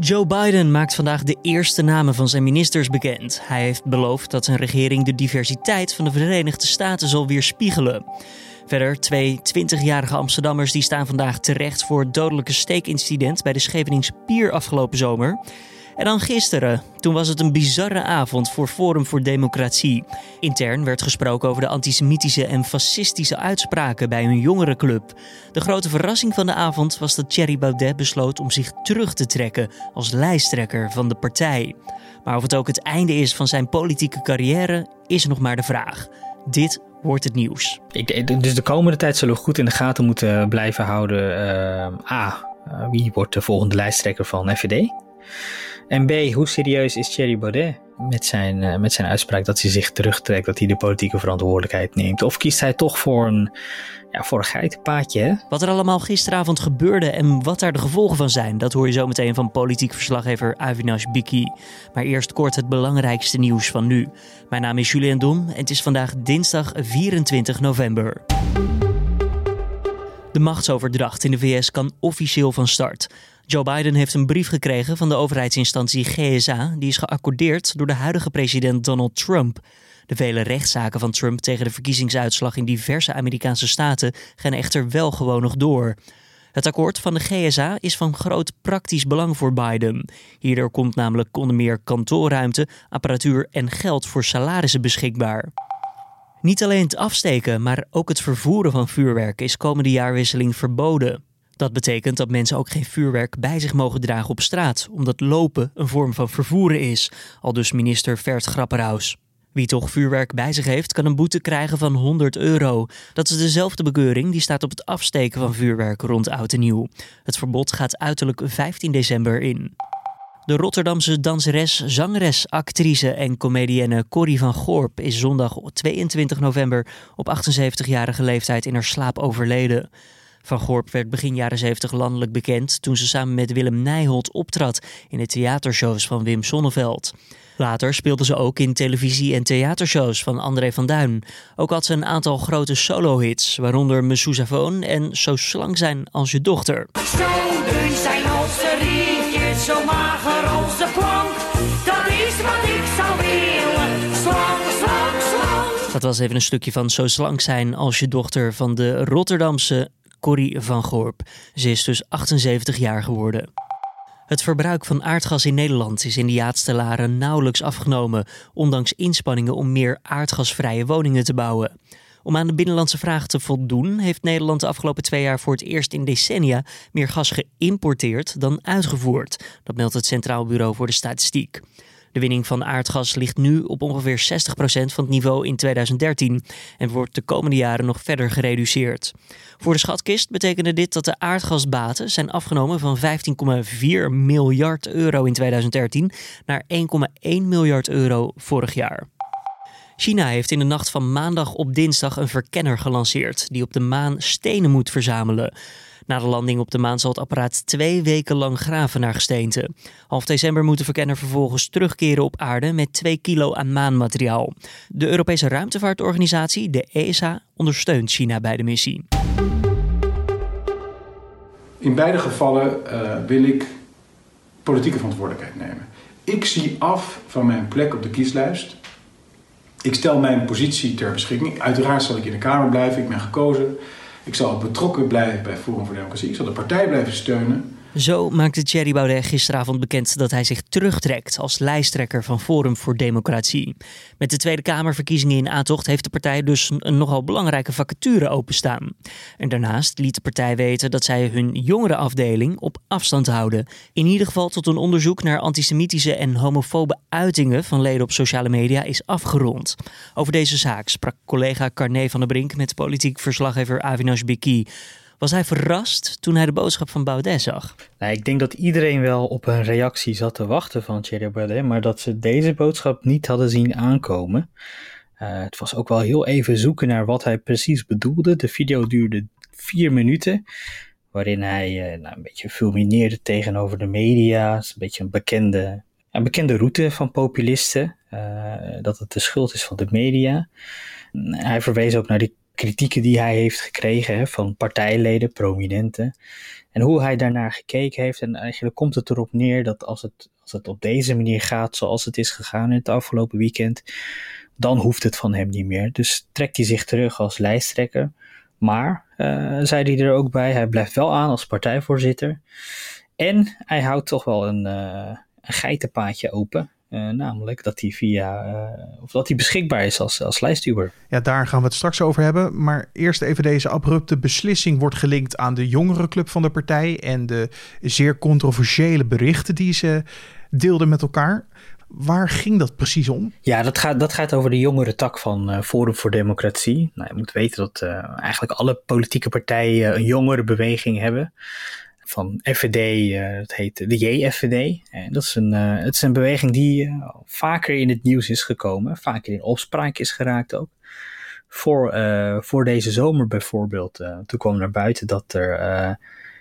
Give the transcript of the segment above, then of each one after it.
Joe Biden maakt vandaag de eerste namen van zijn ministers bekend. Hij heeft beloofd dat zijn regering de diversiteit van de Verenigde Staten zal weerspiegelen. Verder twee 20-jarige Amsterdammers die staan vandaag terecht voor het dodelijke steekincident bij de Scheveningse Pier afgelopen zomer. En dan gisteren. Toen was het een bizarre avond voor Forum voor Democratie. Intern werd gesproken over de antisemitische en fascistische uitspraken bij hun jongerenclub. De grote verrassing van de avond was dat Thierry Baudet besloot om zich terug te trekken als lijsttrekker van de partij. Maar of het ook het einde is van zijn politieke carrière, is nog maar de vraag. Dit wordt het nieuws. Ik, dus de komende tijd zullen we goed in de gaten moeten blijven houden. Uh, A. Uh, wie wordt de volgende lijsttrekker van FVD? En B, hoe serieus is Thierry Baudet met zijn, uh, met zijn uitspraak dat hij zich terugtrekt, dat hij de politieke verantwoordelijkheid neemt? Of kiest hij toch voor een, ja, voor een geitenpaadje? Wat er allemaal gisteravond gebeurde en wat daar de gevolgen van zijn, dat hoor je zo meteen van politiek verslaggever Avinash Biki. Maar eerst kort het belangrijkste nieuws van nu. Mijn naam is Julian Dom en het is vandaag dinsdag 24 november. De machtsoverdracht in de VS kan officieel van start. Joe Biden heeft een brief gekregen van de overheidsinstantie GSA. Die is geaccordeerd door de huidige president Donald Trump. De vele rechtszaken van Trump tegen de verkiezingsuitslag in diverse Amerikaanse staten gaan echter wel gewoon nog door. Het akkoord van de GSA is van groot praktisch belang voor Biden. Hierdoor komt namelijk onder meer kantoorruimte, apparatuur en geld voor salarissen beschikbaar. Niet alleen het afsteken, maar ook het vervoeren van vuurwerk is komende jaarwisseling verboden. Dat betekent dat mensen ook geen vuurwerk bij zich mogen dragen op straat, omdat lopen een vorm van vervoeren is, al dus minister Vert Grapperhaus. Wie toch vuurwerk bij zich heeft, kan een boete krijgen van 100 euro. Dat is dezelfde bekeuring die staat op het afsteken van vuurwerk rond oud en nieuw. Het verbod gaat uiterlijk 15 december in. De Rotterdamse danseres, zangeres, actrice en comedienne Corrie van Gorp is zondag 22 november op 78-jarige leeftijd in haar slaap overleden. Van Gorp werd begin jaren 70 landelijk bekend toen ze samen met Willem Nijholt optrad in de theatershows van Wim Sonneveld. Later speelde ze ook in televisie- en theatershows van André van Duin. Ook had ze een aantal grote solo-hits, waaronder Me Sousaphone en Zo slang zijn als je dochter. Zo dun zijn als de rietjes, zo mager als de plank. Dat is wat ik zou willen. Dat was even een stukje van Zo slank zijn als je dochter van de Rotterdamse Corrie van Gorp. Ze is dus 78 jaar geworden. Het verbruik van aardgas in Nederland is in de laatste nauwelijks afgenomen, ondanks inspanningen om meer aardgasvrije woningen te bouwen. Om aan de binnenlandse vraag te voldoen, heeft Nederland de afgelopen twee jaar voor het eerst in decennia meer gas geïmporteerd dan uitgevoerd. Dat meldt het Centraal Bureau voor de Statistiek. De winning van aardgas ligt nu op ongeveer 60% van het niveau in 2013 en wordt de komende jaren nog verder gereduceerd. Voor de schatkist betekende dit dat de aardgasbaten zijn afgenomen van 15,4 miljard euro in 2013 naar 1,1 miljard euro vorig jaar. China heeft in de nacht van maandag op dinsdag een verkenner gelanceerd die op de maan stenen moet verzamelen. Na de landing op de maan zal het apparaat twee weken lang graven naar gesteente. Half december moet de verkenner vervolgens terugkeren op aarde met 2 kilo aan maanmateriaal. De Europese ruimtevaartorganisatie, de ESA, ondersteunt China bij de missie. In beide gevallen uh, wil ik politieke verantwoordelijkheid nemen. Ik zie af van mijn plek op de kieslijst. Ik stel mijn positie ter beschikking. Uiteraard zal ik in de Kamer blijven, ik ben gekozen. Ik zal betrokken blijven bij Forum voor Democratie. Ik zal de partij blijven steunen. Zo maakte Thierry Baudet gisteravond bekend dat hij zich terugtrekt als lijsttrekker van Forum voor Democratie. Met de Tweede Kamerverkiezingen in aantocht heeft de partij dus een nogal belangrijke vacature openstaan. En daarnaast liet de partij weten dat zij hun jongere afdeling op afstand houden. In ieder geval tot een onderzoek naar antisemitische en homofobe uitingen van leden op sociale media is afgerond. Over deze zaak sprak collega Carné van der Brink met politiek verslaggever Avinash Biki. Was hij verrast toen hij de boodschap van Baudet zag? Nou, ik denk dat iedereen wel op een reactie zat te wachten van Thierry Baudet, maar dat ze deze boodschap niet hadden zien aankomen. Uh, het was ook wel heel even zoeken naar wat hij precies bedoelde. De video duurde vier minuten, waarin hij uh, nou, een beetje fulmineerde tegenover de media. Is een beetje een bekende, een bekende route van populisten, uh, dat het de schuld is van de media. Hij verwees ook naar die kritieken die hij heeft gekregen van partijleden, prominenten. En hoe hij daarnaar gekeken heeft. En eigenlijk komt het erop neer dat als het, als het op deze manier gaat zoals het is gegaan in het afgelopen weekend, dan hoeft het van hem niet meer. Dus trekt hij zich terug als lijsttrekker. Maar, uh, zei hij er ook bij, hij blijft wel aan als partijvoorzitter. En hij houdt toch wel een, uh, een geitenpaadje open. Uh, namelijk dat hij via uh, of dat hij beschikbaar is als, als lijstduwer. Ja, daar gaan we het straks over hebben. Maar eerst even deze abrupte beslissing wordt gelinkt aan de jongerenclub van de partij en de zeer controversiële berichten die ze deelden met elkaar. Waar ging dat precies om? Ja, dat gaat, dat gaat over de jongere tak van uh, Forum voor Democratie. Nou, je moet weten dat eigenlijk alle politieke partijen een jongere beweging hebben. Van FVD, uh, dat heet de JFVD. Dat is een, het is een beweging die vaker in het nieuws is gekomen. Vaker in opspraak is geraakt ook. Voor, voor deze zomer bijvoorbeeld. toen kwam naar buiten dat er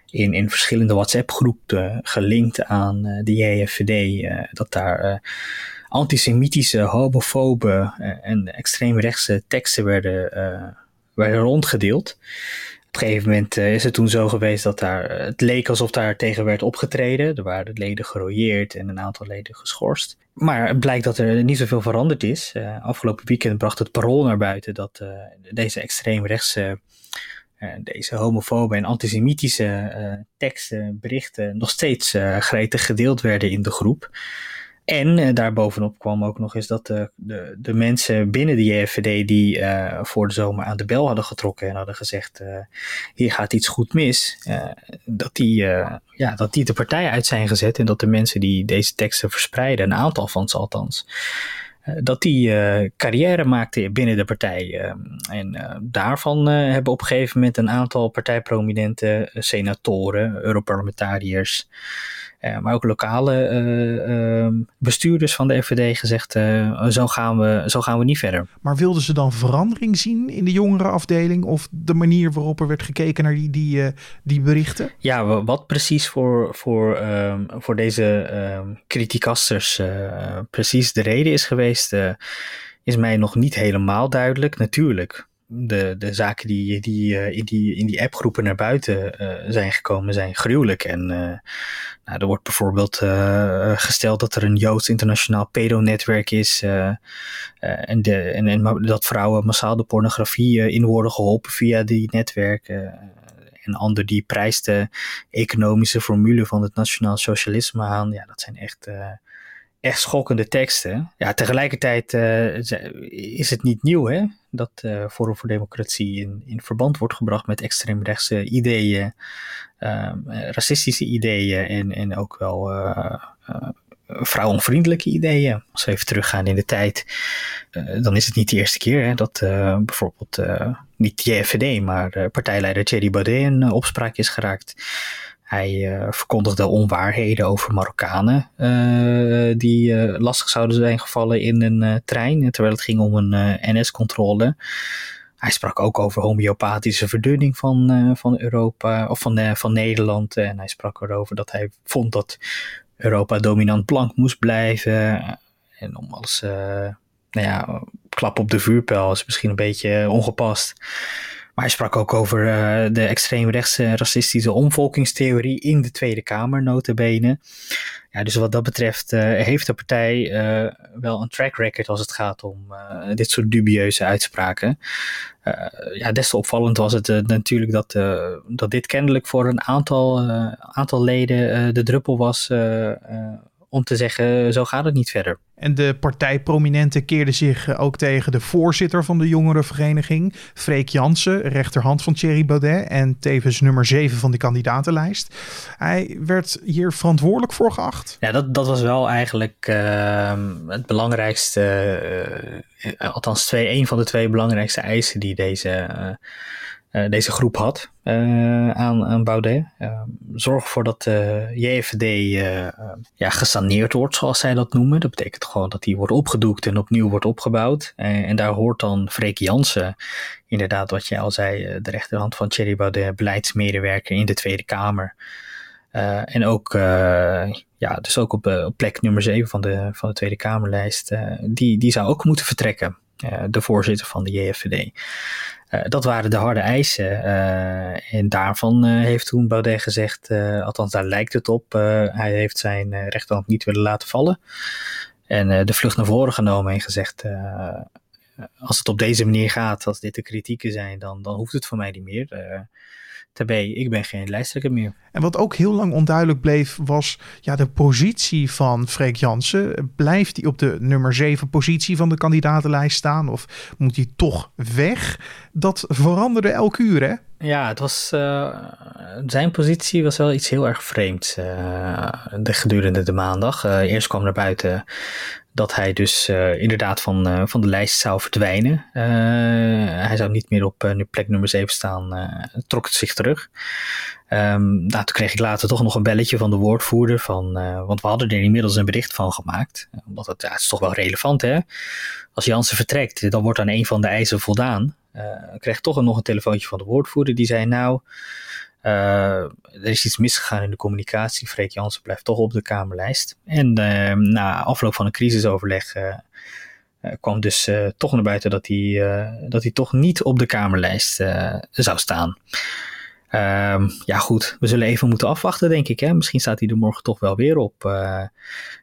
in, in verschillende WhatsApp-groepen gelinkt aan de JFVD. Dat daar antisemitische, homofobe en extreemrechtse teksten werden, werden rondgedeeld. Op een gegeven moment is het toen zo geweest dat daar, het leek alsof daar tegen werd opgetreden. Er waren leden gerooieerd en een aantal leden geschorst. Maar het blijkt dat er niet zoveel veranderd is. afgelopen weekend bracht het parool naar buiten dat deze extreemrechtse uh, deze homofobe en antisemitische uh, teksten, berichten nog steeds uh, gretig gedeeld werden in de groep. En daarbovenop kwam ook nog eens dat de, de, de mensen binnen de JFVD die voor de zomer aan de bel hadden getrokken en hadden gezegd: hier gaat iets goed mis, dat, die, ja, dat die de partij uit zijn gezet en dat de mensen die deze teksten verspreiden, een aantal van ze althans, eh, dat die uh, carrière maakte binnen de partij. Uh, en uh, daarvan hebben op een gegeven moment een aantal partijprominente senatoren, Europarlementariërs, maar ook lokale ehm, bestuurders van de FVD gezegd: zo, gaan we, zo gaan we niet verder. Maar wilden ze dan verandering zien in de jongerenafdeling of de manier waarop er werd gekeken naar die, die, die berichten? Ja, wat precies voor, voor, um, voor deze criticasters precies de reden is geweest uh, is mij nog niet helemaal duidelijk. Natuurlijk, de, de zaken die, die, uh, in die in die appgroepen naar buiten uh, zijn gekomen zijn gruwelijk. En nou, er wordt bijvoorbeeld gesteld dat er een Joods internationaal pedonetwerk is. en, de, en dat vrouwen massaal de pornografie in worden geholpen via die netwerken. en ander die prijst de economische formule van het nationaal socialisme aan. Ja, dat zijn echt echt schokkende teksten. Ja, tegelijkertijd uh, is het niet nieuw hè, dat uh, Forum voor Democratie in, in verband wordt gebracht met extreemrechtse ideeën, uh, racistische ideeën en, en ook wel uh, vrouwenvriendelijke ideeën. Als we even teruggaan in de tijd, dan is het niet de eerste keer hè, dat bijvoorbeeld niet de JFD, maar partijleider Thierry Baudet in opspraak is geraakt. Hij uh, verkondigde onwaarheden over Marokkanen uh, die uh, lastig zouden zijn gevallen in een trein, terwijl het ging om een NS-controle. Hij sprak ook over homeopathische verdunning van, van Europa of van, van Nederland. En hij sprak erover dat hij vond dat Europa dominant blank moest blijven. En om als nou ja, klap op de vuurpijl is misschien een beetje ongepast. Maar hij sprak ook over uh, de extreemrechtse racistische omvolkingstheorie in de Tweede Kamer, notabene. Ja, dus wat dat betreft uh, heeft de partij uh, wel een track record als het gaat om dit soort dubieuze uitspraken. ja, des te opvallend was het natuurlijk dat, dat dit kennelijk voor een aantal, aantal leden de druppel was om te zeggen, zo gaat het niet verder. En de partijprominenten keerden zich eh, ook tegen de voorzitter van de jongerenvereniging, Freek Jansen, rechterhand van Thierry Baudet en tevens nummer 7 van de kandidatenlijst. Hij werd hier verantwoordelijk voor geacht. Ja, dat, dat was wel eigenlijk uh, het belangrijkste, uh, althans twee, een van de twee belangrijkste eisen die deze... deze groep had uh, aan, aan Baudet. Uh, zorg ervoor dat de JFD ja, gesaneerd wordt, zoals zij dat noemen. Dat betekent gewoon dat die wordt opgedoekt en opnieuw wordt opgebouwd. en daar hoort dan Freek Jansen, inderdaad wat jij al zei, de rechterhand van Thierry Baudet, beleidsmedewerker in de Tweede Kamer. en ook, ja, dus ook op, op plek nummer 7 van de, van de Tweede Kamerlijst, die, die zou ook moeten vertrekken. de voorzitter van de JFD. Dat waren de harde eisen. en daarvan heeft toen Baudet gezegd, althans daar lijkt het op, hij heeft zijn rechterhand niet willen laten vallen. En de vlucht naar voren genomen en gezegd, als het op deze manier gaat, als dit de kritieken zijn, dan, dan hoeft het voor mij niet meer. Ik ben geen lijsttrekker meer. En wat ook heel lang onduidelijk bleef, was ja, de positie van Freek Jansen. Blijft hij op de nummer 7 positie van de kandidatenlijst staan? Of moet hij toch weg? Dat veranderde elk uur, hè? Ja, het was, uh, zijn positie was wel iets heel erg vreemds uh, de, gedurende de maandag. Uh, eerst kwam naar buiten dat hij dus uh, inderdaad van, uh, van de lijst zou verdwijnen. Uh, hij zou niet meer op plek nummer 7 staan, trok het zich terug. Um, nou, toen kreeg ik later toch nog een belletje van de woordvoerder, van, want we hadden er inmiddels een bericht van gemaakt. Omdat het, ja, het is toch wel relevant hè. Als Jansen vertrekt, dan wordt aan een van de eisen voldaan. ik kreeg toch nog een telefoontje van de woordvoerder die zei nou... Uh, er is iets misgegaan in de communicatie. Freek Jansen blijft toch op de Kamerlijst. En uh, na afloop van een crisisoverleg uh, kwam dus toch naar buiten dat hij, dat hij toch niet op de Kamerlijst zou staan. Ehm, ja, goed, we zullen even moeten afwachten, denk ik. Hè? Misschien staat hij er morgen toch wel weer op. ja,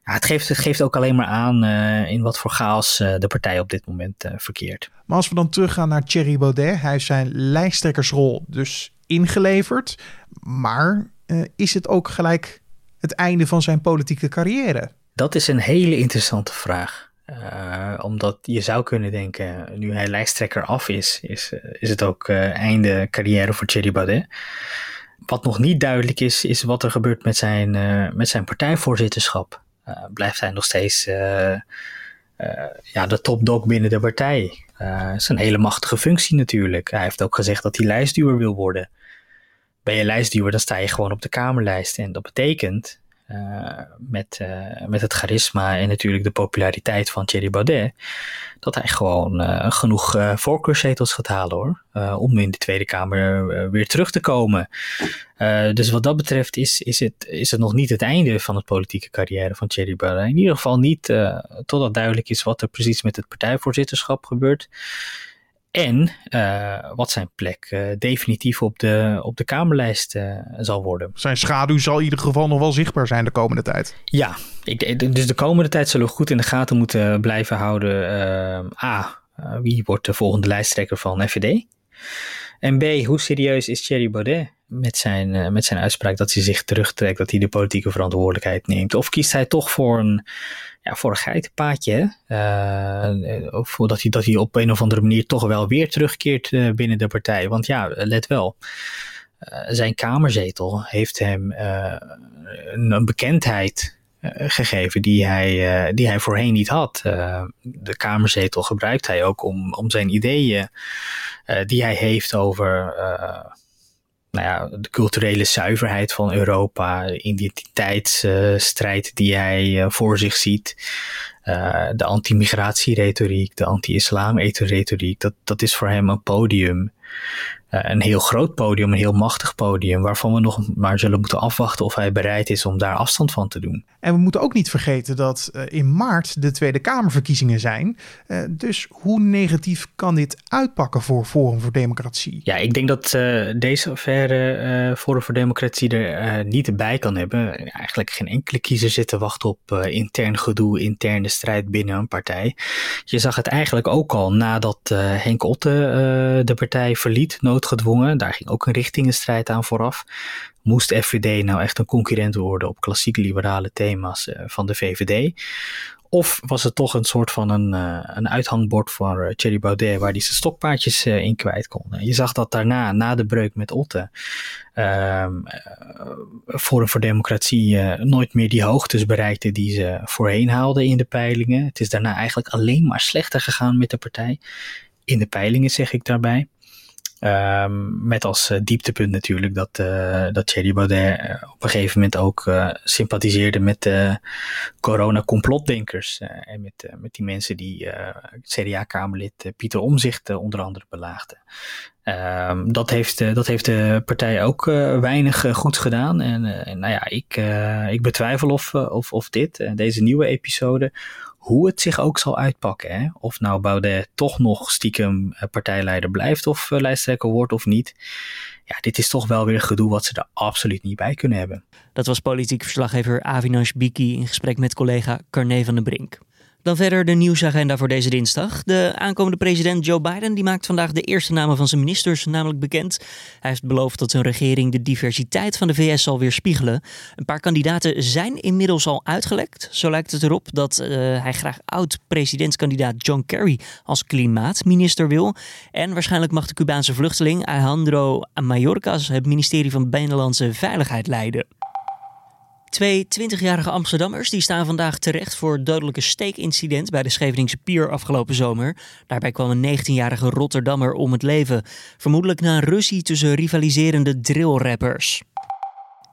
het, geeft, het geeft ook alleen maar aan in wat voor chaos de partij op dit moment verkeert. Maar als we dan teruggaan naar Thierry Baudet, hij heeft zijn lijsttrekkersrol dus ingeleverd. Maar is het ook gelijk het einde van zijn politieke carrière? Dat is een hele interessante vraag. Uh, omdat je zou kunnen denken, nu hij lijsttrekker af is, is, is het ook uh, einde carrière voor Thierry Baudet. Wat nog niet duidelijk is, is wat er gebeurt met zijn, met zijn partijvoorzitterschap. blijft hij nog steeds ja, de topdog binnen de partij? Het is een hele machtige functie natuurlijk. Hij heeft ook gezegd dat hij lijstduwer wil worden ben je lijstduwer, dan sta je gewoon op de Kamerlijst. En dat betekent, uh, met, uh, met het charisma en natuurlijk de populariteit van Thierry Baudet, dat hij gewoon uh, genoeg voorkeurszetels gaat halen hoor. om in de Tweede Kamer weer terug te komen. dus wat dat betreft is, is, het, is het nog niet het einde van het politieke carrière van Thierry Baudet. In ieder geval niet totdat duidelijk is wat er precies met het partijvoorzitterschap gebeurt. En uh, wat zijn plek uh, definitief op de, op de Kamerlijst uh, zal worden. Zijn schaduw zal in ieder geval nog wel zichtbaar zijn de komende tijd. Ja, ik, dus de komende tijd zullen we goed in de gaten moeten blijven houden. A, wie wordt de volgende lijsttrekker van FVD? En B, hoe serieus is Thierry Baudet met zijn, met zijn uitspraak dat hij zich terugtrekt, dat hij de politieke verantwoordelijkheid neemt? Of kiest hij toch voor een ja, voor een geitenpaadje. Uh, of dat hij, dat hij op een of andere manier toch wel weer terugkeert uh, binnen de partij. Want ja, let wel. Zijn kamerzetel heeft hem een, een, bekendheid gegeven die hij, die hij voorheen niet had. de kamerzetel gebruikt hij ook om, om zijn ideeën die hij heeft over nou ja, de culturele zuiverheid van Europa, de identiteitsstrijd die hij uh, voor zich ziet, uh, de anti-migratieretoriek, de anti-islam-retoriek, dat, dat is voor hem een podium. eh, een heel groot podium, een heel machtig podium, waarvan we nog maar zullen moeten afwachten of hij bereid is om daar afstand van te doen. En we moeten ook niet vergeten dat uh, in maart de Tweede Kamerverkiezingen zijn. Uh, dus hoe negatief kan dit uitpakken voor Forum voor Democratie? Ja, ik denk dat deze affaire Forum voor Democratie er niet bij kan hebben. Eigenlijk geen enkele kiezer zit te wachten op intern gedoe, interne strijd binnen een partij. Je zag het eigenlijk ook al nadat Henk Otte de partij verliet, noodgedwongen. Daar ging ook een richtingenstrijd aan vooraf. Moest FVD nou echt een concurrent worden op klassieke liberale thema's uh, van de VVD? Of was het toch een soort van een, uh, een uithangbord voor uh, Thierry Baudet waar hij zijn stokpaardjes in kwijt kon? Je zag dat daarna, na de breuk met Otte, ehm, Forum voor Democratie nooit meer die hoogtes bereikte die ze voorheen haalden in de peilingen. Het is daarna eigenlijk alleen maar slechter gegaan met de partij. In de peilingen zeg ik daarbij. Um, met als uh, dieptepunt natuurlijk dat, uh, dat Thierry Baudet uh, op een gegeven moment ook sympathiseerde met de corona-complotdenkers. en met, met die mensen die CDA-Kamerlid Pieter Omzicht onder andere belaagden. Ehm, dat, heeft, dat heeft de partij ook weinig goed gedaan. En nou ja, ik, ik betwijfel of, of, of dit, deze nieuwe episode, hoe het zich ook zal uitpakken. Of nou Baudet toch nog stiekem partijleider blijft of lijsttrekker wordt of niet ja, dit is toch wel weer gedoe wat ze er absoluut niet bij kunnen hebben. Dat was politiek verslaggever Avinash Biki in gesprek met collega Carne van den Brink. Dan verder de nieuwsagenda voor deze dinsdag. De aankomende president Joe Biden die maakt vandaag de eerste namen van zijn ministers namelijk bekend. Hij heeft beloofd dat zijn regering de diversiteit van de VS zal weerspiegelen. Een paar kandidaten zijn inmiddels al uitgelekt. Zo lijkt het erop dat uh, hij graag oud-presidentskandidaat John Kerry als klimaatminister wil. En waarschijnlijk mag de Cubaanse vluchteling Alejandro Mayorkas het ministerie van Binnenlandse Veiligheid leiden. Twee 20-jarige Amsterdammers die staan vandaag terecht voor dodelijke steekincident bij de Scheveningse Pier afgelopen zomer. Daarbij kwam een 19-jarige Rotterdammer om het leven, vermoedelijk na een ruzie tussen rivaliserende drillrappers.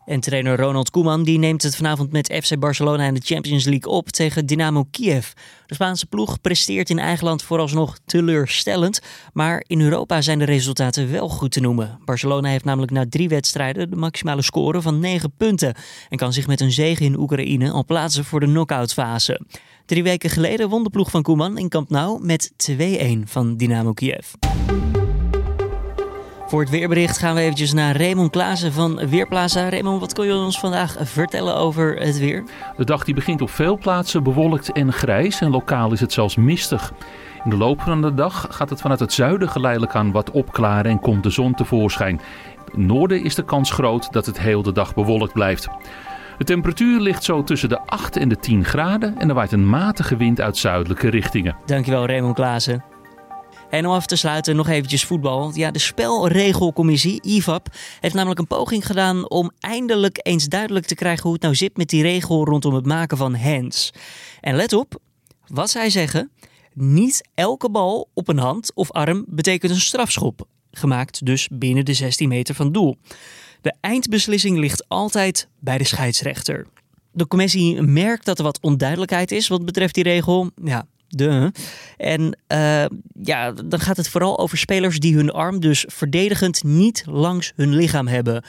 En trainer Ronald Koeman die neemt het vanavond met FC Barcelona in de Champions League op tegen Dynamo Kiev. De Spaanse ploeg presteert in eigen land vooralsnog teleurstellend, maar in Europa zijn de resultaten wel goed te noemen. Barcelona heeft namelijk na drie wedstrijden de maximale score van 9 punten en kan zich met een zege in Oekraïne al plaatsen voor de knock-outfase. Drie weken geleden won de ploeg van Koeman in Camp Nou met 2-1 van Dynamo Kiev. Voor het weerbericht gaan we eventjes naar Raymond Klaassen van Weerplaza. Raymond, wat kun je ons vandaag vertellen over het weer? De dag die begint op veel plaatsen bewolkt en grijs en lokaal is het zelfs mistig. In de loop van de dag gaat het vanuit het zuiden geleidelijk aan wat opklaren en komt de zon tevoorschijn. In het noorden is de kans groot dat het heel de dag bewolkt blijft. De temperatuur ligt zo tussen de 8 en de 10 graden en er waait een matige wind uit zuidelijke richtingen. Dankjewel Raymond Klaassen. En om af te sluiten nog eventjes voetbal. Ja, de spelregelcommissie, IVAP, heeft namelijk een poging gedaan om eindelijk eens duidelijk te krijgen hoe het nou zit met die regel rondom het maken van hands. En let op, wat zij zeggen, niet elke bal op een hand of arm betekent een strafschop. Gemaakt dus binnen de 16 meter van doel. De eindbeslissing ligt altijd bij de scheidsrechter. De commissie merkt dat er wat onduidelijkheid is wat betreft die regel. Ja, de. En uh, ja, dan gaat het vooral over spelers die hun arm dus verdedigend niet langs hun lichaam hebben.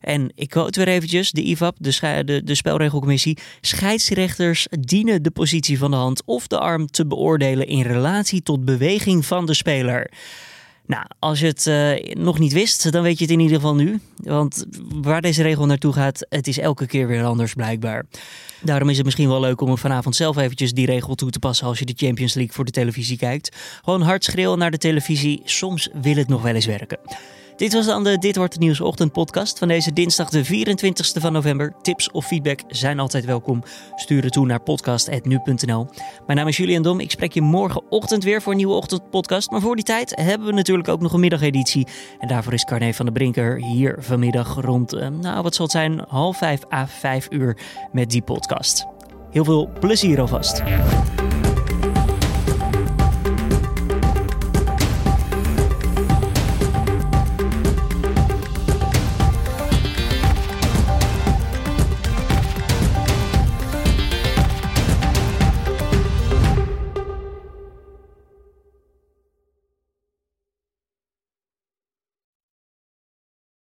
En ik quote weer eventjes, de IVAP, de, de, de spelregelcommissie. Scheidsrechters dienen de positie van de hand of de arm te beoordelen in relatie tot beweging van de speler. Nou, als je het uh, nog niet wist, dan weet je het in ieder geval nu. Want waar deze regel naartoe gaat, het is elke keer weer anders blijkbaar. Daarom is het misschien wel leuk om vanavond zelf eventjes die regel toe te passen als je de Champions League voor de televisie kijkt. Gewoon hard schreeuwen naar de televisie, soms wil het nog wel eens werken. Dit was dan de Dit Wordt Het Nieuws ochtendpodcast van deze dinsdag de 24ste van november. Tips of feedback zijn altijd welkom. Stuur het toe naar podcast.nu.nl. Mijn naam is Julian Dom. Ik spreek je morgenochtend weer voor een nieuwe ochtendpodcast. Maar voor die tijd hebben we natuurlijk ook nog een middageditie. En daarvoor is Carne van der Brinker hier vanmiddag rond, eh, nou wat zal het zijn, half vijf à vijf uur met die podcast. Heel veel plezier alvast.